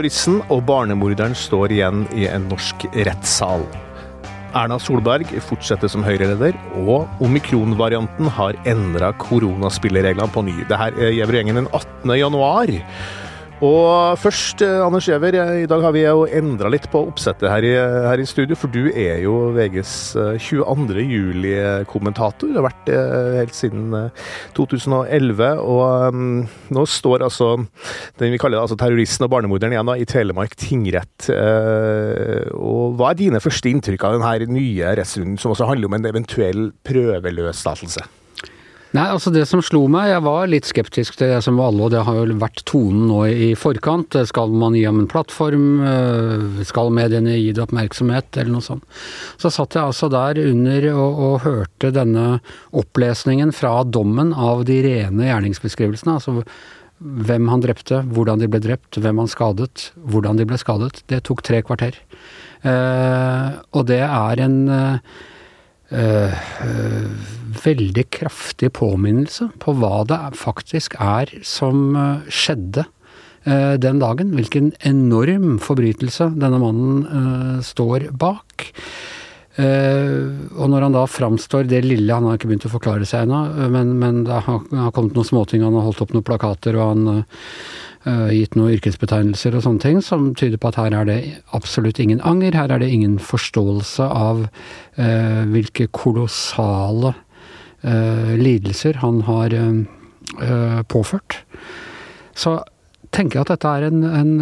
Terroristen og barnemorderen står igjen i en norsk rettssal. Erna Solberg fortsetter som Høyre-leder, og omikron-varianten har endra koronaspillereglene på ny. Dette er Gjever-gjengen den 18. januar. Og først, eh, Anders Giæver, i dag har vi jo endra litt på oppsettet her i, her i, studio, for du er jo VGs 22. Eh, juli-kommentator. Du har vært det eh, helt siden 2011. Og um, nå står altså den vi kaller altså terroristen og barnemorderen igjen da, i Telemark tingrett. Uh, og hva er dine første inntrykk av denne nye rettsrunden, som også handler om en eventuell prøveløslatelse? Nei, altså det som slo meg, jeg var litt skeptisk til det som var alle, og det har jo vært tonen nå i forkant. Skal man gi ham en plattform? Eh, skal mediene gi det oppmerksomhet? Eller noe sånt. Så satt jeg altså der under og, og hørte denne opplesningen fra dommen av de rene gjerningsbeskrivelsene. altså hvem han drepte, hvordan de ble drept, hvem han skadet, hvordan de ble skadet. Det tok tre kvarter. Eh, og det er en eh, Uh, veldig kraftig påminnelse på hva det faktisk er som uh, skjedde uh, den dagen. Hvilken enorm forbrytelse denne mannen står bak. og når han da framstår det lille Han har ikke begynt å forklare seg ennå, men, men det har, kommet noen småting. Han har holdt opp noen plakater, og han Eh, gitt noen yrkesbetegnelser og sånne ting som tyder på at her er det absolutt ingen anger. Her er det ingen forståelse av uh, hvilke kolossale lidelser han har uh, påført. Så tenker jeg at dette er en, en,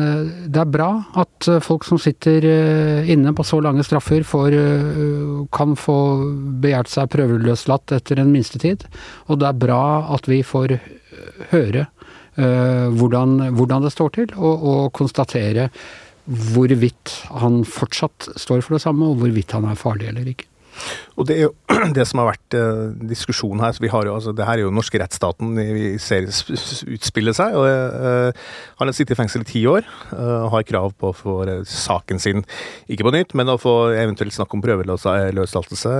Det er bra at folk som sitter inne på så lange straffer, får, kan få begjært seg prøveløslatt etter en minstetid. Og det er bra at vi får høre uh, hvordan, hvordan, det står til, og, og konstatere hvorvidt han fortsatt står for det samme, og hvorvidt han er farlig eller ikke. Og Det er jo det som har vært eh, diskusjonen her. vi har jo, altså, Det her er jo norske rettsstaten vi ser utspille seg. og eh, Han har sittet i fengsel i ti år og har krav på å få saken sin ikke på nytt, men å få eventuelt snakk om prøveløslatelse.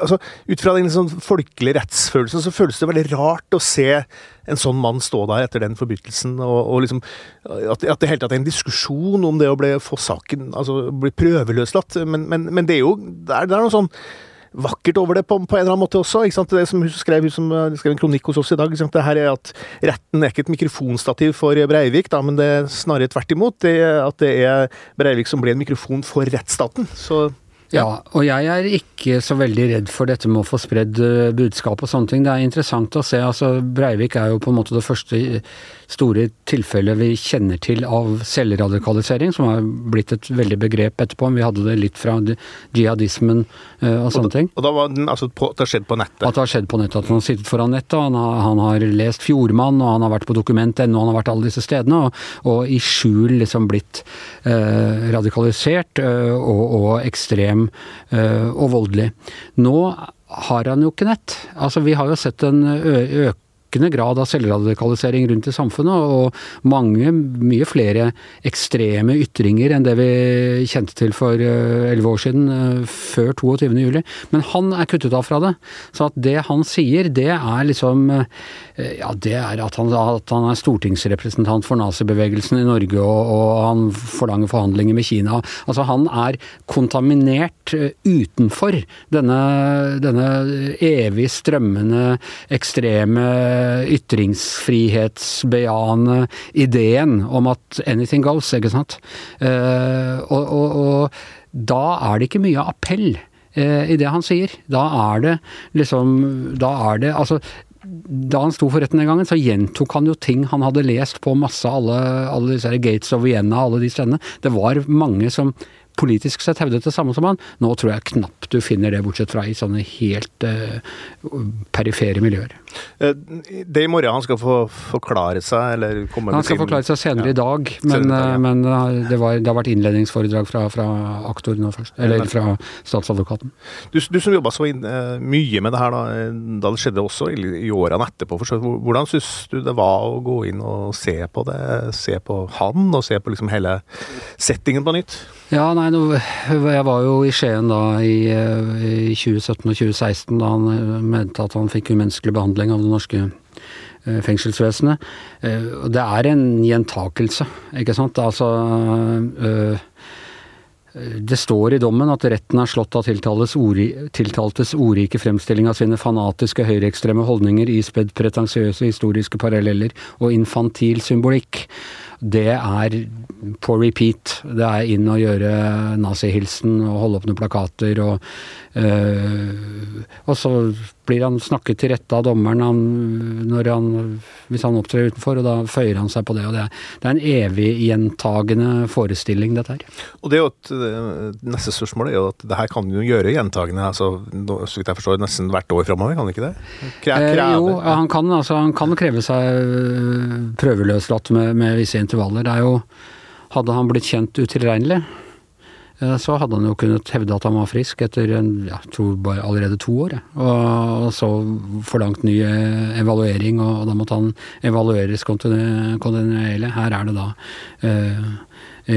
altså, ut fra den sånn folkelige rettsfølelsen så føles det veldig rart å se en sånn mann stå der etter den forbrytelsen, og, og liksom, at, at, det hele tatt er en diskusjon om det å bli, få saken, altså bli prøveløslatt. Men, men, men det er jo det er, det er noe sånn vakkert over det på, på, en eller annen måte også. ikke sant? Det som hun skrev, hun som skrev en kronikk hos oss i dag, ikke sant? det her er at retten er ikke et mikrofonstativ for Breivik, da, men det er snarere tvert imot. Det, at det er Breivik som blir en mikrofon for rettsstaten. Så ja. og jeg er ikke så veldig redd for dette med å få spredd eh, budskap og sånne ting. Det er interessant å se. altså Breivik er jo på en måte det første store tilfellet vi kjenner til av selvradikalisering, som har blitt et veldig begrep etterpå. Men Vi hadde det litt fra jihadismen uh, og sånne da, ting. Og da var den altså på, det har skjedd på nettet? At det har skjedd på nettet. At han har sittet foran nettet, han har, han har lest Fjordmann, og han har vært på dokument.no, han har vært alle disse stedene, og, og i skjul liksom blitt eh, radikalisert eh, og, og, ekstrem og voldelig. Nå har han jo ikke nett. Altså, vi har jo sett en økning økende grad av selvradikalisering rundt i samfunnet, og mange, mye flere ekstreme ytringer enn det vi kjente til for eh, elleve år siden, eh, før 22. juli. Men han er kuttet av fra det. Så at det han sier, det er liksom eh, Ja, det er at han, at han er stortingsrepresentant for nazibevegelsen i Norge, og, og han forlanger forhandlinger med Kina. Altså, han er kontaminert utenfor denne, denne evig strømmende ekstreme ytringsfrihetsbejaende ideen om at anything goes, ikke sant. Eh, og, og, og da er det ikke mye appell eh, i det han sier. Da er det liksom Da er det Altså da han sto for retten den gangen, så gjentok han jo ting han hadde lest på masse, alle, alle disse Gates of Vienna, alle de stedene. Det var mange som politisk sett hevdet det samme som han. Nå tror jeg knapt du finner det, bortsett fra i sånne helt uh, perifere miljøer. Eh, det er i morgen han skal få forklare seg, eller komme Han skal forklare seg senere ja. i dag, men, dag, ja. men det, var, det, har vært innledningsforedrag fra, fra aktor nå først. Eller fra statsadvokaten. Du, du som jobba så inn, mye med det her da, da det skjedde også i, i årene etterpå, hvordan syns du det var å gå inn og se på det? Se på han, og se på liksom hele settingen på nytt? Ja, nei, jeg var jo i Skien da i, i 2017 og 2016 da han mente at han fikk umenneskelig behandling av det norske fengselsvesenet. Det er en gjentakelse, ikke sant. Altså det står i dommen at retten har slått av tiltaltes ordrike fremstilling av sine fanatiske høyreekstreme holdninger ispedd pretensiøse historiske paralleller og infantil symbolikk. Det er på repeat. Det er inn og gjøre nazihilsen og holde opp noen plakater og øh, Og så blir han snakket til rette av dommeren han, han, hvis han opptrer utenfor, og da føyer han seg på det. og Det er, det er en evig gjentagende forestilling, dette her. Og det er jo et, Neste spørsmål er jo at det her kan jo gjøre gjentagende, altså, så vidt jeg forstår, nesten hvert år framover, kan det ikke det? Kreve. Eh, jo, han kan, altså, han kan kreve seg prøveløslatt med, med visse intervaller. Det er jo hadde han blitt kjent utilregnelig, eh, så hadde han jo kunnet hevde at han var frisk etter ja, tror bare allerede to år. Og, så forlangt ny eh, evaluering, og, da måtte han evalueres kontinuerlig. Her er det da eh,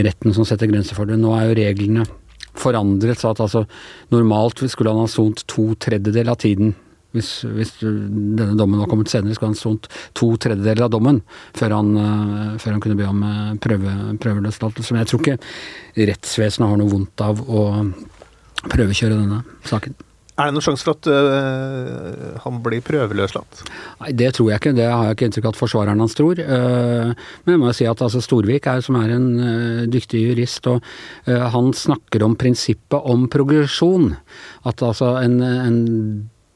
retten som setter grenser for det. Nå er jo reglene forandret, så at altså normalt skulle han ha sont to tredjedeler av tiden hvis, hvis, denne dommen var kommet senere, skulle han sont to tredjedeler av dommen før han, uh, før han kunne be om uh, prøve, prøveløslatelse. Men jeg tror ikke rettsvesenet har noe vondt av å prøvekjøre denne saken. Er det noen sjanse for at øh, han blir prøveløslatt? Nei, Det tror jeg ikke. Det har jeg ikke inntrykk av at forsvareren hans tror. Uh, men jeg må jo si at altså, Storvik er, som er en uh, dyktig jurist, og han snakker om prinsippet om progresjon. At altså en, en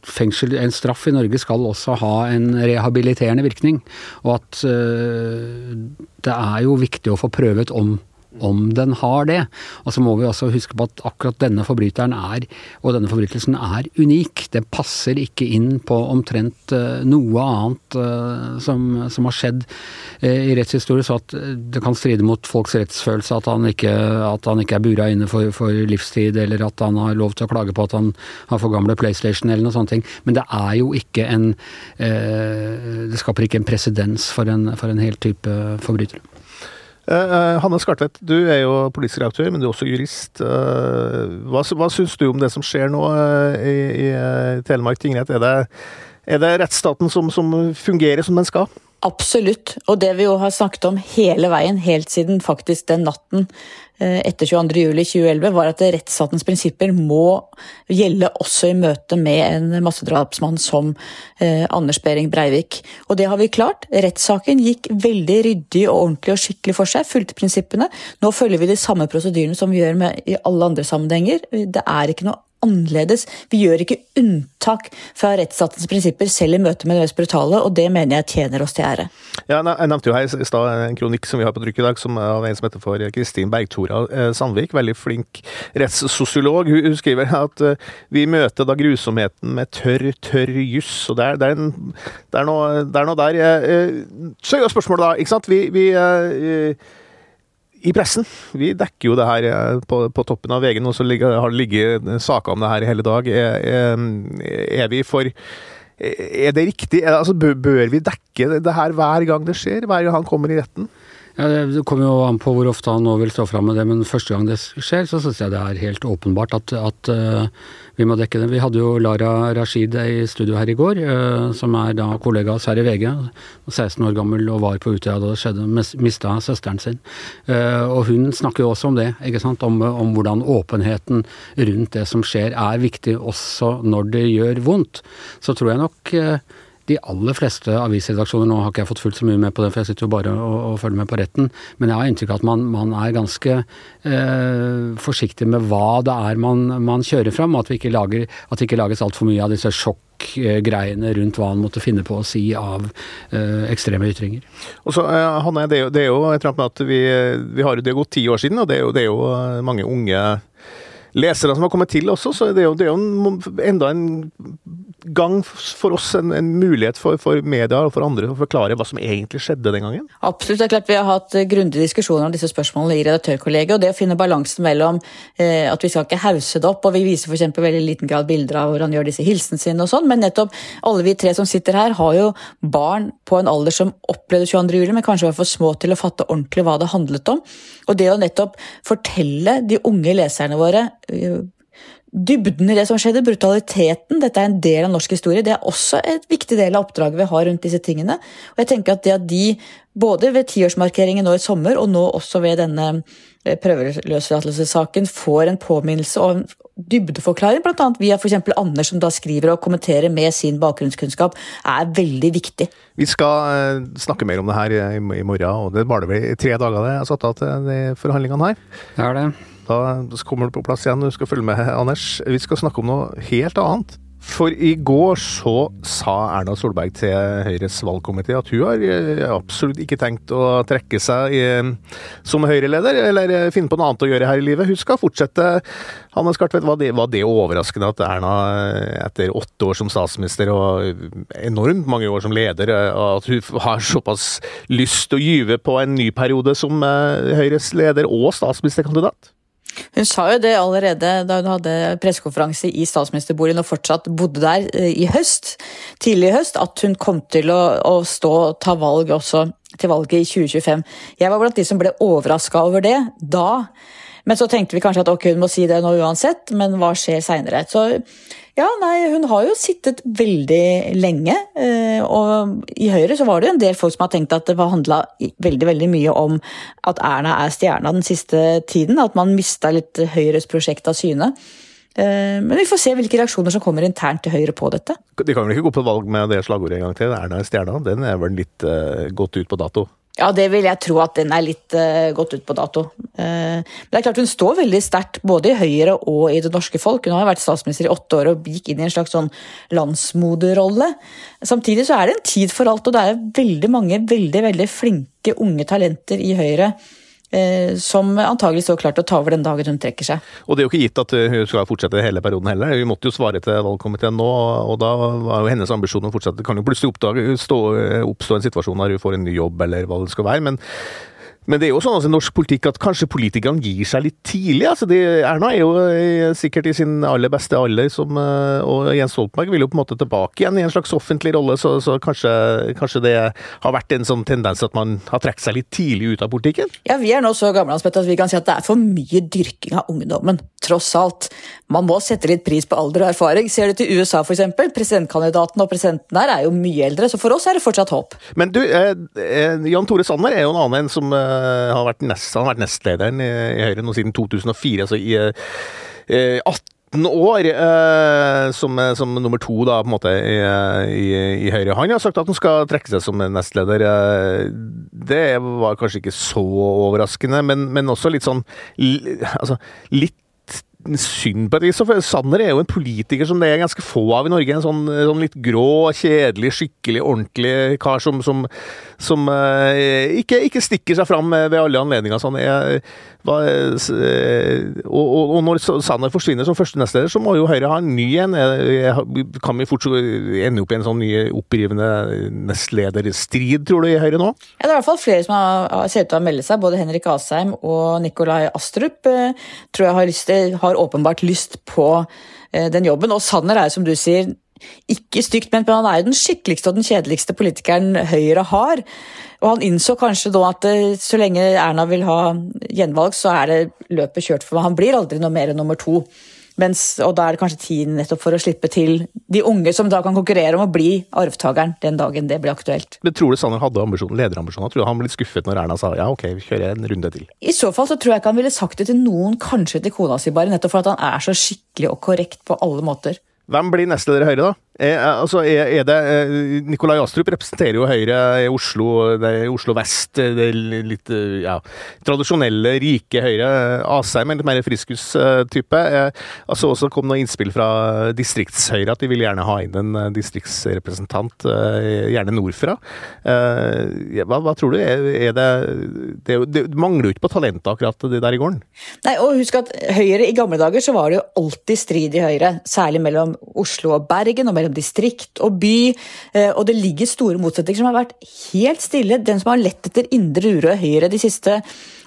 fengsel, en straff i Norge skal også ha en rehabiliterende virkning. Og at uh, det er jo viktig å få prøvet om om den har det. Og så må vi også huske på at akkurat denne forbryteren er, og denne forbrytelsen er unik. Det passer ikke inn på omtrent uh, noe annet uh, som, som, har skjedd uh, i rettshistorie, så at det kan stride mot folks rettsfølelse at han ikke, at han ikke er bura inne for, for, livstid, eller at han har lov til å klage på at han har for gamle PlayStation eller noe sånt. Men det er jo ikke en Det skaper ikke en presedens for for en hel type forbrytere. Uh, Hanne Skartvedt, du er jo politisk reaktør, men du er også jurist. Uh, hva hva syns du om det som skjer nå uh, i, i Telemark tingrett? Er det, er det rettsstaten som, som, fungerer som den skal? Absolutt. Og det vi jo har snakket om hele veien, helt siden faktisk den natten Eh, etter 22.07.2011, var at rettsstatens prinsipper må gjelde også i møte med en massedrapsmann som eh, Anders Behring Breivik. Og det har vi klart. Rettssaken gikk veldig ryddig og ordentlig og skikkelig for seg, fulgte prinsippene. Nå følger vi de samme prosedyrene som vi gjør med, i alle andre sammenhenger. Det er ikke noe annerledes. Vi gjør ikke unntak fra rettsstatens prinsipper selv i møte med det mest brutale, og det mener jeg tjener oss til ære. Ja, jeg nevnte jo her i stad en kronikk som vi har på trykk i dag, som av en som heter for Kristin Bergtora eh, Sandvik. Veldig flink rettssosiolog. Hun skriver at eh, vi møter da grusomheten med tørr, tørr juss. Og det er, det er, en, det er, noe, det er noe der. Eh, så er jo spørsmålet da, ikke sant. Vi, vi i pressen. Vi dekker jo det her eh, på, på toppen av VG nå, så har det ligget saker om det her i hele dag. Er, er, er vi for Er det riktig? Altså, bør vi dekke det her hver gang det skjer? Hver gang han kommer i retten? Ja, Det kommer jo an på hvor ofte han nå vil stå fram med det, men første gang det skjer, så syns jeg det er helt åpenbart at, at uh, vi må dekke det. Vi hadde jo Lara Rashid i studio her i går, uh, som er da kollega av oss her i VG. 16 år gammel og var på Utøya da det skjedde, mista søsteren sin. Uh, og hun snakker jo også om det, ikke sant? Om, om, hvordan åpenheten rundt det som skjer er viktig også når det gjør vondt. Så tror jeg nok de aller fleste avisredaksjoner, nå har ikke jeg fått fulgt så mye med på det, for jeg sitter jo bare og, og følger med på retten, men jeg har inntrykk av at man, man er ganske eh, forsiktig med hva det er man, man kjører fram, at, vi ikke lager, at det ikke lages altfor mye av disse sjokk greiene rundt hva han måtte finne på å si av eh, ekstreme ytringer. Og så, eh, Hanne, det er jo, det er jo et med at vi, vi har, det gått ti år siden, og det er jo, det er jo mange unge lesere som har kommet til også, så det er jo, det er jo enda en gang for oss, en, en mulighet for, for, media og for andre å forklare hva som egentlig skjedde den gangen? Absolutt. det er klart Vi har hatt grundige diskusjoner om disse spørsmålene i redaktørkollegiet. og Det å finne balansen mellom eh, at vi skal ikke hause det opp, og vi viser f.eks. veldig liten grad bilder av hvordan han gjør disse hilsene sine og sånn, men nettopp alle vi tre som sitter her, har jo barn på en alder som opplevde 22. juli, men kanskje var for små til å fatte ordentlig hva det handlet om. Og det å nettopp fortelle de unge leserne våre dybden i det som skjedde, brutaliteten. Dette er en del av norsk historie. Det er også et viktig del av oppdraget vi har rundt disse tingene. Og jeg tenker at det at de, både ved tiårsmarkeringen nå i sommer, og nå også ved denne eh, prøveløslatelsessaken, får en påminnelse og en dybdeforklaring, bl.a. via f.eks. Anders, som da skriver og kommenterer med sin bakgrunnskunnskap, er veldig viktig. Vi skal eh, snakke mer om det her i morgen, og det var det vel tre dager det er satt av til de forhandlingene her? Det er det. Da kommer du på plass igjen, du skal følge med, Anders. Vi skal snakke om noe helt annet. For i går så sa Erna Solberg til Høyres valgkomité at hun har eh, absolutt ikke tenkt å trekke seg i, som Høyre-leder, eller eh, finne på noe annet å gjøre her i livet. Hun skal fortsette. Hanne Skartvedt, var var det overraskende at Erna eh, etter åtte år som statsminister og enormt mange år som leder, at hun har såpass lyst til å gyve på en ny periode som Høyres leder og statsministerkandidat? Hun sa jo det allerede da hun hadde pressekonferanse i statsministerboligen og fortsatt bodde der eh, i høst, tidlig i høst, at hun kom til å, å stå og ta valg også til valget i 2025. Jeg var blant de som ble overraska over det da. Men så tenkte vi kanskje at ok, hun må si det nå uansett, men hva skjer seinere? Så ja, nei, hun har jo sittet veldig lenge. Eh, og i Høyre så var det jo en del folk som har tenkt at det handla veldig veldig mye om at Erna er stjerna den siste tiden. At man mista litt Høyres prosjekt av syne. Eh, men vi får se hvilke reaksjoner som kommer internt til Høyre på dette. De kan vel ikke gå på valg med det slagordet en gang til? Erna er stjerna. Den er vel litt uh, gått ut på dato? Ja, det vil jeg tro at den er litt uh, gått ut på dato. Uh, men det er klart Hun står veldig sterkt både i Høyre og i det norske folk. Hun har vært statsminister i åtte år og gikk inn i en slags sånn landsmoderrolle. Samtidig så er det en tid for alt, og det er veldig mange veldig, veldig flinke unge talenter i Høyre som antagelig står klart til å ta over den dagen hun trekker seg. Og Det er jo ikke gitt at hun skal fortsette hele perioden heller. Hun måtte jo svare til valgkomiteen nå, og da var jo hennes ambisjon å fortsette. Det kan jo plutselig oppdage, stå, oppstå en situasjon der hun får en ny jobb eller hva det skal være. men men det er jo sånn altså, i norsk politikk at kanskje politikerne gir seg litt tidlig. altså de, Erna er jo eh, sikkert i sin aller beste alder, som, eh, og Jens Stoltenberg vil jo på en måte tilbake igjen i en slags offentlig rolle, så, så kanskje, kanskje, det har vært en sånn tendens at man har trukket seg litt tidlig ut av politikken? Ja, vi er nå så gamle at vi kan si at det er for mye dyrking av ungdommen, tross alt. Man må sette litt pris på alder og erfaring. Ser du til USA f.eks., presidentkandidaten og presidenten der er jo mye eldre, så for oss er det fortsatt håp. Men du, eh, eh Jan Tore Sanner er jo en annen enn som eh, har vært, nest, han har vært nestlederen i, i, Høyre nå siden 2004, altså i eh, 18 år eh, som, som, nummer to da, på en måte i, i, i, Høyre. Han har sagt at han skal trekke seg som nestleder. Eh, det var kanskje ikke så overraskende, men, men også litt sånn altså, litt synd på et vis. Sanner er jo en politiker som det er ganske få av i Norge. En sånn, sånn litt grå, kjedelig, skikkelig ordentlig kar som, som, som uh, ikke, ikke, stikker seg fram ved alle anledninger. Sånn, Jeg, hva, uh, og, og, og, når Sanner forsvinner som første nestleder, så må jo Høyre ha en ny en. Kan vi fortsatt ende opp i en sånn ny opprivende nestlederstrid, tror du, i Høyre nå? Ja, det er i hvert fall flere som har, ser ut til å melde seg. Både Henrik Asheim og Nikolai Astrup tror jeg har lyst har åpenbart lyst på eh, den jobben. Og Sanner er som du sier, ikke stygt ment, men han er jo den skikkeligste og den kjedeligste politikeren Høyre har. Og han innså kanskje da at eh, så lenge Erna vil ha gjenvalg, så er det løpet kjørt for ham. Han blir aldri noe mer enn nummer to. Mens, og da er det kanskje tiden nettopp for å slippe til de unge som da kan konkurrere om å bli arvtakeren den dagen det blir aktuelt. Men Tror du Sanner hadde ambisjonen, lederambisjoner? Tror du han ble litt skuffet når Erna sa ja, ok, vi kjører en runde til? I så fall så tror jeg ikke han ville sagt det til noen, kanskje til kona si bare, nettopp for at han er så skikkelig og korrekt på alle måter. Hvem blir nestleder i Høyre, da? Er, altså, er, er det, eh, Nikolai Astrup representerer jo Høyre i Oslo, det er Oslo vest. Det litt eh, ja, tradisjonelle, rike Høyre. Asheim er litt mer friskustype. Altså, også kom noen innspill fra distriktshøyre at de vil gjerne ha inn en distriktsrepresentant, gjerne nordfra. Hva, hva tror du? Er, det, det, det, mangler jo ikke på talentet akkurat det der i gården? Nei, og husk at Høyre i gamle dager så var det jo alltid strid i Høyre, særlig mellom Oslo og Bergen. og mellom mellom distrikt og by, eh, og det ligger store motsetninger som har vært helt stille. Den som har lett etter indre uro i Høyre de siste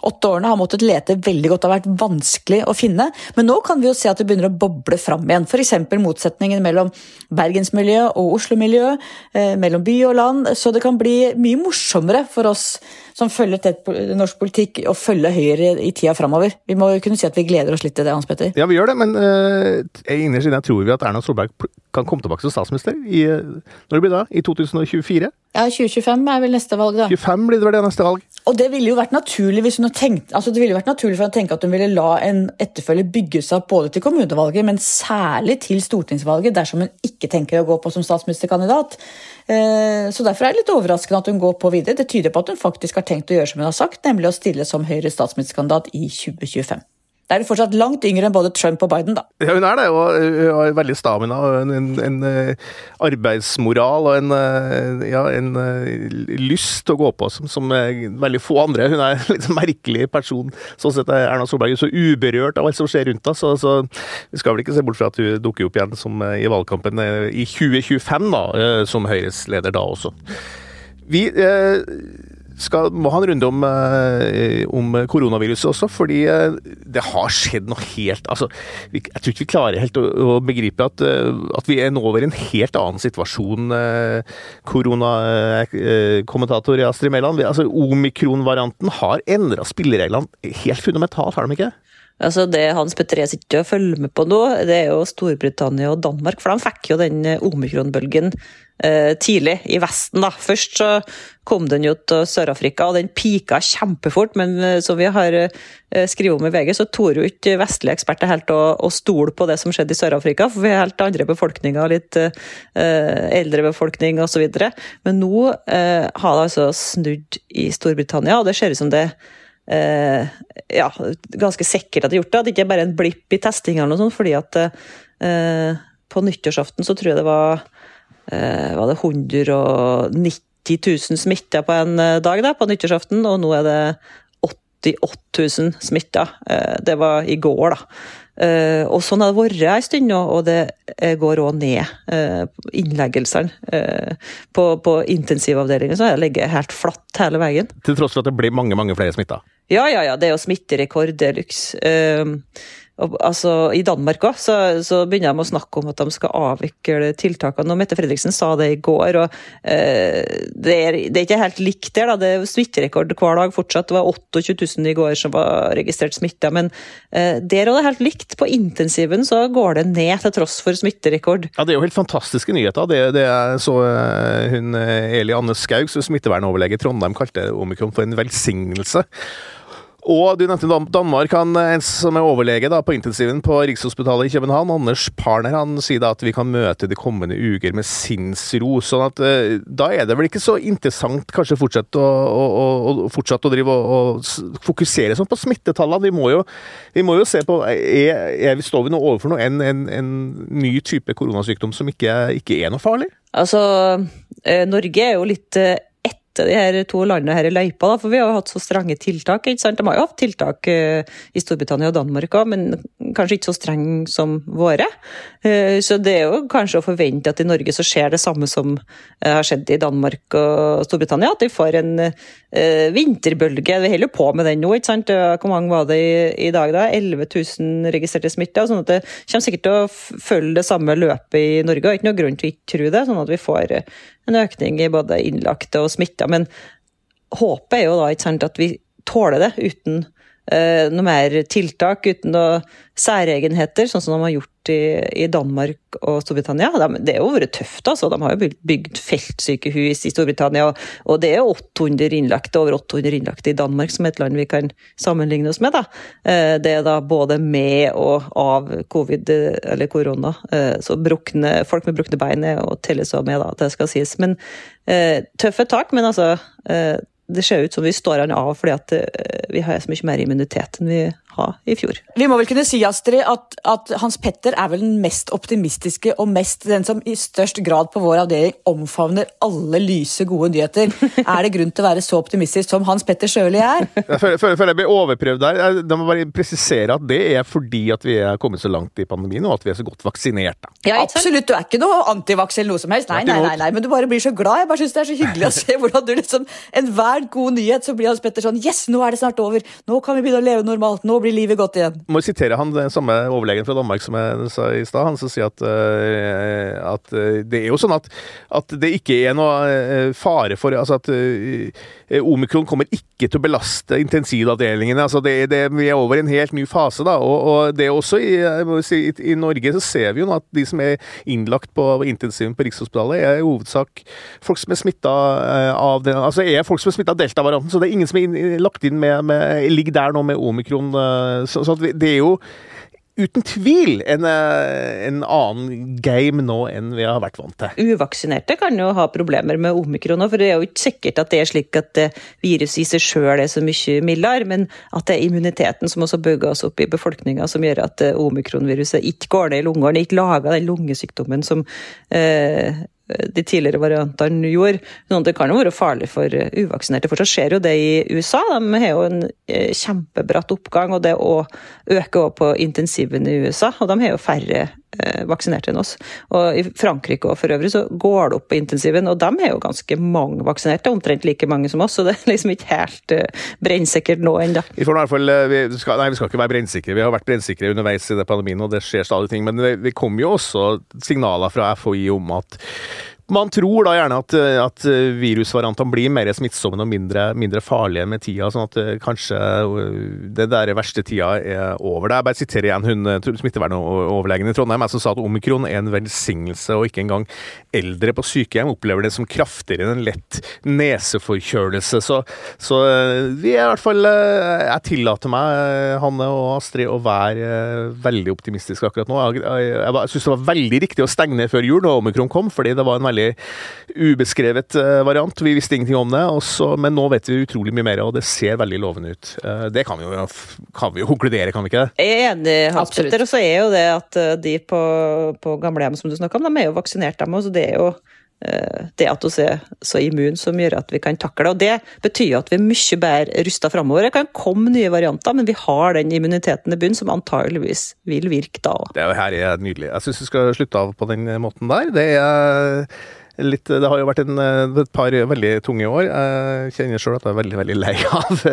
åtte årene har måttet lete veldig godt. Har vært vanskelig å finne. Men nå kan vi jo se at det begynner å boble fram igjen. F.eks. motsetningen mellom bergensmiljøet og Oslo-miljøet, eh, mellom by og land. Så det kan bli mye morsommere for oss som følger tett norsk politikk, å følge Høyre i tida framover. Vi må jo kunne si at vi gleder oss litt til det, Hans Petter. Ja, vi gjør det, men uh, innerst inne tror vi at Erna Solberg kan komme tilbake som statsminister i, når det blir da? I 2024? Ja, 2025 er vel neste valg, da. 25 blir det vel det neste valg. Og det ville jo vært naturlig hvis hun hadde tenkt, altså det ville vært naturlig for å tenke at hun ville la en etterfølger bygge seg opp både til kommunevalget, men særlig til stortingsvalget, dersom hun ikke tenker å gå på som statsministerkandidat. Eh, så Derfor er det litt overraskende at hun går på videre. Det tyder på at hun faktisk har tenkt å gjøre som hun har sagt, nemlig å stille som Høyres statsministerkandidat i 2025. Da er hun fortsatt langt yngre enn både Trump og Biden, da. Ja, hun er det, og hun har veldig stamina og en, en, en, eh, arbeidsmoral og en, eh, ja, en eh, lyst til å gå på som, som veldig få andre. Hun er en litt merkelig person. Sånn sett er Erna Solberg så uberørt av alt som skjer rundt henne, så, så, vi skal vel ikke se bort fra at hun dukker opp igjen som, i valgkampen i 2025, da, som Høyres leder da også. Vi eh, skal, må ha en runde om, eh, om, koronaviruset også, fordi eh, det har skjedd noe helt altså, Jeg tror ikke vi klarer helt å, å begripe at, eh, at, vi er nå over en helt annen situasjon. Koronakommentator Astrid Mæland. Altså, Omikron-varianten har endra spillereglene helt fundamentalt, har de ikke? Altså Det Hans Petter sitter og følger med på nå, det er jo Storbritannia og Danmark. For de fikk jo den omikronbølgen eh, tidlig i Vesten. da. Først så kom den jo til Sør-Afrika, og den pika kjempefort. Men eh, som vi har eh, skrevet om i VG, så torde jo ikke vestlige eksperter helt å, å stole på det som skjedde i Sør-Afrika. For vi har helt andre befolkninger, litt eh, eldre befolkning osv. Men nå eh, har det altså snudd i Storbritannia, og det ser ut som det eh, ja, ganske sikkert hadde gjort det. At det ikke er bare en blipp i testinga eller noe sånt. fordi at eh, på nyttårsaften så tror jeg det var, eh, var det 190 000 smitta på en eh, dag da, på nyttårsaften, og nå er det 88 000 smitta. Det var i går, da. Uh, og sånn har det vært en stund nå, og det går òg ned. Uh, innleggelsene på, på intensivavdelingen så har jeg ligget helt flatt hele veien. Til tross for at det blir mange mange flere smitta? Ja, ja, ja. Det er jo smitterekord de luxe. Altså, I Danmark òg så, så, begynner de å snakke om at de skal avvikle tiltakene. og Mette Fredriksen sa det i går. og eh, det, er, det, er, ikke helt likt der. da, Det er smitterekord hver dag fortsatt. Det var 28 000 i går som var registrert smitta. Men eh, der er det helt likt. På intensiven så går det ned til tross for smitterekord. Ja, Det er jo helt fantastiske nyheter. Det, det er så hun Eli Anne Skaug, smittevernoverlege i Trondheim, kalte omikron for en velsignelse. Og du nevnte Danmark. Han, som er overlege da, på intensiven på Rikshospitalet i København, Anders Parner, han sier da at vi kan møte de kommende uker med sinnsro. sånn at eh, Da er det vel ikke så interessant kanskje fortsette å, å, å, fortsatt å drive og, fokusere sånn på smittetallene. Vi må jo, vi må jo se på er, er Står vi nå overfor noe, en, en, en, ny type koronasykdom som ikke, ikke er noe farlig? Altså, eh, Norge er jo litt eh, de her to landene her i løypa, da, for vi har jo hatt så strenge tiltak. ikke sant? De har jo hatt tiltak uh, i Storbritannia og Danmark òg, men kanskje ikke så strenge som våre. Uh, så det er jo kanskje å forvente at i Norge så skjer det samme som uh, har skjedd i Danmark og Storbritannia, at de får en vinterbølge. Vi holder på med den nå, ikke sant. Hvor mange var det i, dag, da? 11 000 registrerte smitta. Sånn at det kommer sikkert til å følge det samme løpet i Norge, og ikke noe grunn til å ikke tro det. sånn at vi får en økning i både innlagte og smitta. Men håpet er jo da sant, at vi tåler det uten uh, noe mer tiltak, uten noe særegenheter, sånn som de har gjort i, i Danmark og Storbritannia. De, det har jo vært tøft, altså. De har jo bygd feltsykehus i Storbritannia, og, og det er 800 innlagte, over 800 innlagte i Danmark, som er et land vi kan sammenligne oss med. Da. Uh, det er da både med og av covid, eller korona. Uh, så brukne, folk med brukne bein er å telles med, da, det skal sies. Men tøffe tak, men altså det ser ut som vi står an av fordi vi har så mye mer immunitet enn vi ha i fjor. Vi må vel kunne si Astrid, at, at, Hans Petter er vel den mest optimistiske og mest den som i størst grad på vår avdeling omfavner alle lyse, gode nyheter. er det grunn til å være så optimistisk som Hans Petter Sjøli er? Jeg føler, føler jeg blir overprøvd der. Da må bare presisere at det er fordi at vi er kommet så langt i pandemien og at vi er så godt vaksinert. Ja, Absolutt, du er ikke noe antivaks eller noe som helst. Nei, nei, nei, nei, men du bare blir så glad. Jeg bare synes det er så hyggelig å se hvordan du liksom Enhver god nyhet så blir Hans Petter sånn Yes, nå er det snart over. Nå kan vi begynne å leve normalt. Nå blir livet godt igjen. Må sitere han den samme overlegen fra Danmark som jeg sa i stad. Han som sier at, uh, at uh, det er jo sånn at, at, det ikke er noe uh, fare for Altså at omikron kommer ikke til å belaste intensivavdelingene. Altså det, det, vi er over i en helt ny fase, da. Og, og det er også i, si, i, Norge så ser vi jo nå at de som er innlagt på intensiven på Rikshospitalet, er i hovedsak folk som er smitta av den, altså er folk som er smitta av delta-varianten. Så det er ingen som er lagt inn med, med ligger der nå med omikron. Så, så det er jo uten tvil en, eh, en, annen game nå enn vi har vært vant til. Uvaksinerte kan jo ha problemer med omikron for det er jo ikke sikkert at det er slik at eh, viruset i seg sjøl er så mye mildere, men at det er immuniteten som også bygger oss opp i befolkninga som gjør at eh, omikronviruset ikke går ned i lungene, ikke lager den lungesykdommen som eh, de tidligere variantene gjorde. Sånn det kan jo være farlig for eh, uvaksinerte. Fortsatt skjer jo det i USA. De har jo en eh, kjempebratt oppgang, og det øker også på intensiven i USA. Og de har jo færre eh, vaksinerte enn oss. Og I Frankrike og for øvrig så går det opp på intensiven, og de har jo ganske mange vaksinerte. Omtrent like mange som oss, så det er liksom ikke helt brennsikkert nå ennå. Vi vi skal, nei, vi skal ikke være brennsikre. Vi har vært brennsikre underveis i pandemien, og det skjer stadig ting. Men det, det kommer jo også signaler fra FHI om at man tror da gjerne at, at virusvariantene blir mer smittsomme og mindre, mindre, farlige med tida, sånn at eh, kanskje eh, det der verste tida er over. Er bare siterer igjen hun eh, smittevernoverlegen i Trondheim som sa at omikron er en velsignelse, og ikke engang eldre på sykehjem opplever det som kraftigere enn en lett neseforkjølelse. Så, så vi er i hvert fall Jeg tillater meg, Hanne og Astrid, å være veldig optimistisk akkurat nå. Jeg, jeg, jeg syns det var veldig riktig å stenge ned før jul da omikron kom, fordi det var en veldig veldig ubeskrevet eh, variant. Vi visste ingenting om det, også, men nå vet vi utrolig mye mer, og det ser veldig lovende ut. Eh, det kan vi jo, kan vi jo konkludere, kan vi ikke det? Jeg er enig, Hans Petter. Og så er jo det at eh, de på, på gamlehjem som du snakka om, de er jo vaksinert, dem òg. Så det er jo det at vi er så immun som gjør at vi kan takle. Og Det betyr at vi er mye bedre rusta framover. Det kan komme nye varianter, men vi har den immuniteten i bunnen som antageligvis vil virke da òg. Det her er nydelig. Jeg syns vi skal slutte av på den måten der. Det er litt Det har jo vært en, eh, et par veldig tunge år. Jeg kjenner sjøl at jeg er veldig, veldig lei av,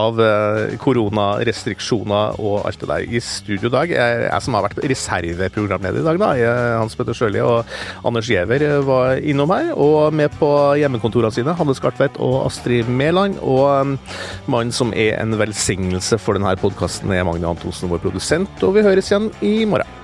av eh, koronarestriksjoner og alt det der. I studio i dag, jeg, jeg som har vært reserveprogramleder i dag, da, Hans Petter Sjøli og Anders Giæver var innom her. Og med på hjemmekontorene sine, Hanne Skartvedt og Astrid Mæland. Og um, mannen som er en velsignelse for denne podkasten, er Magne Antonsen, vår produsent. Og vi høres igjen i morgen.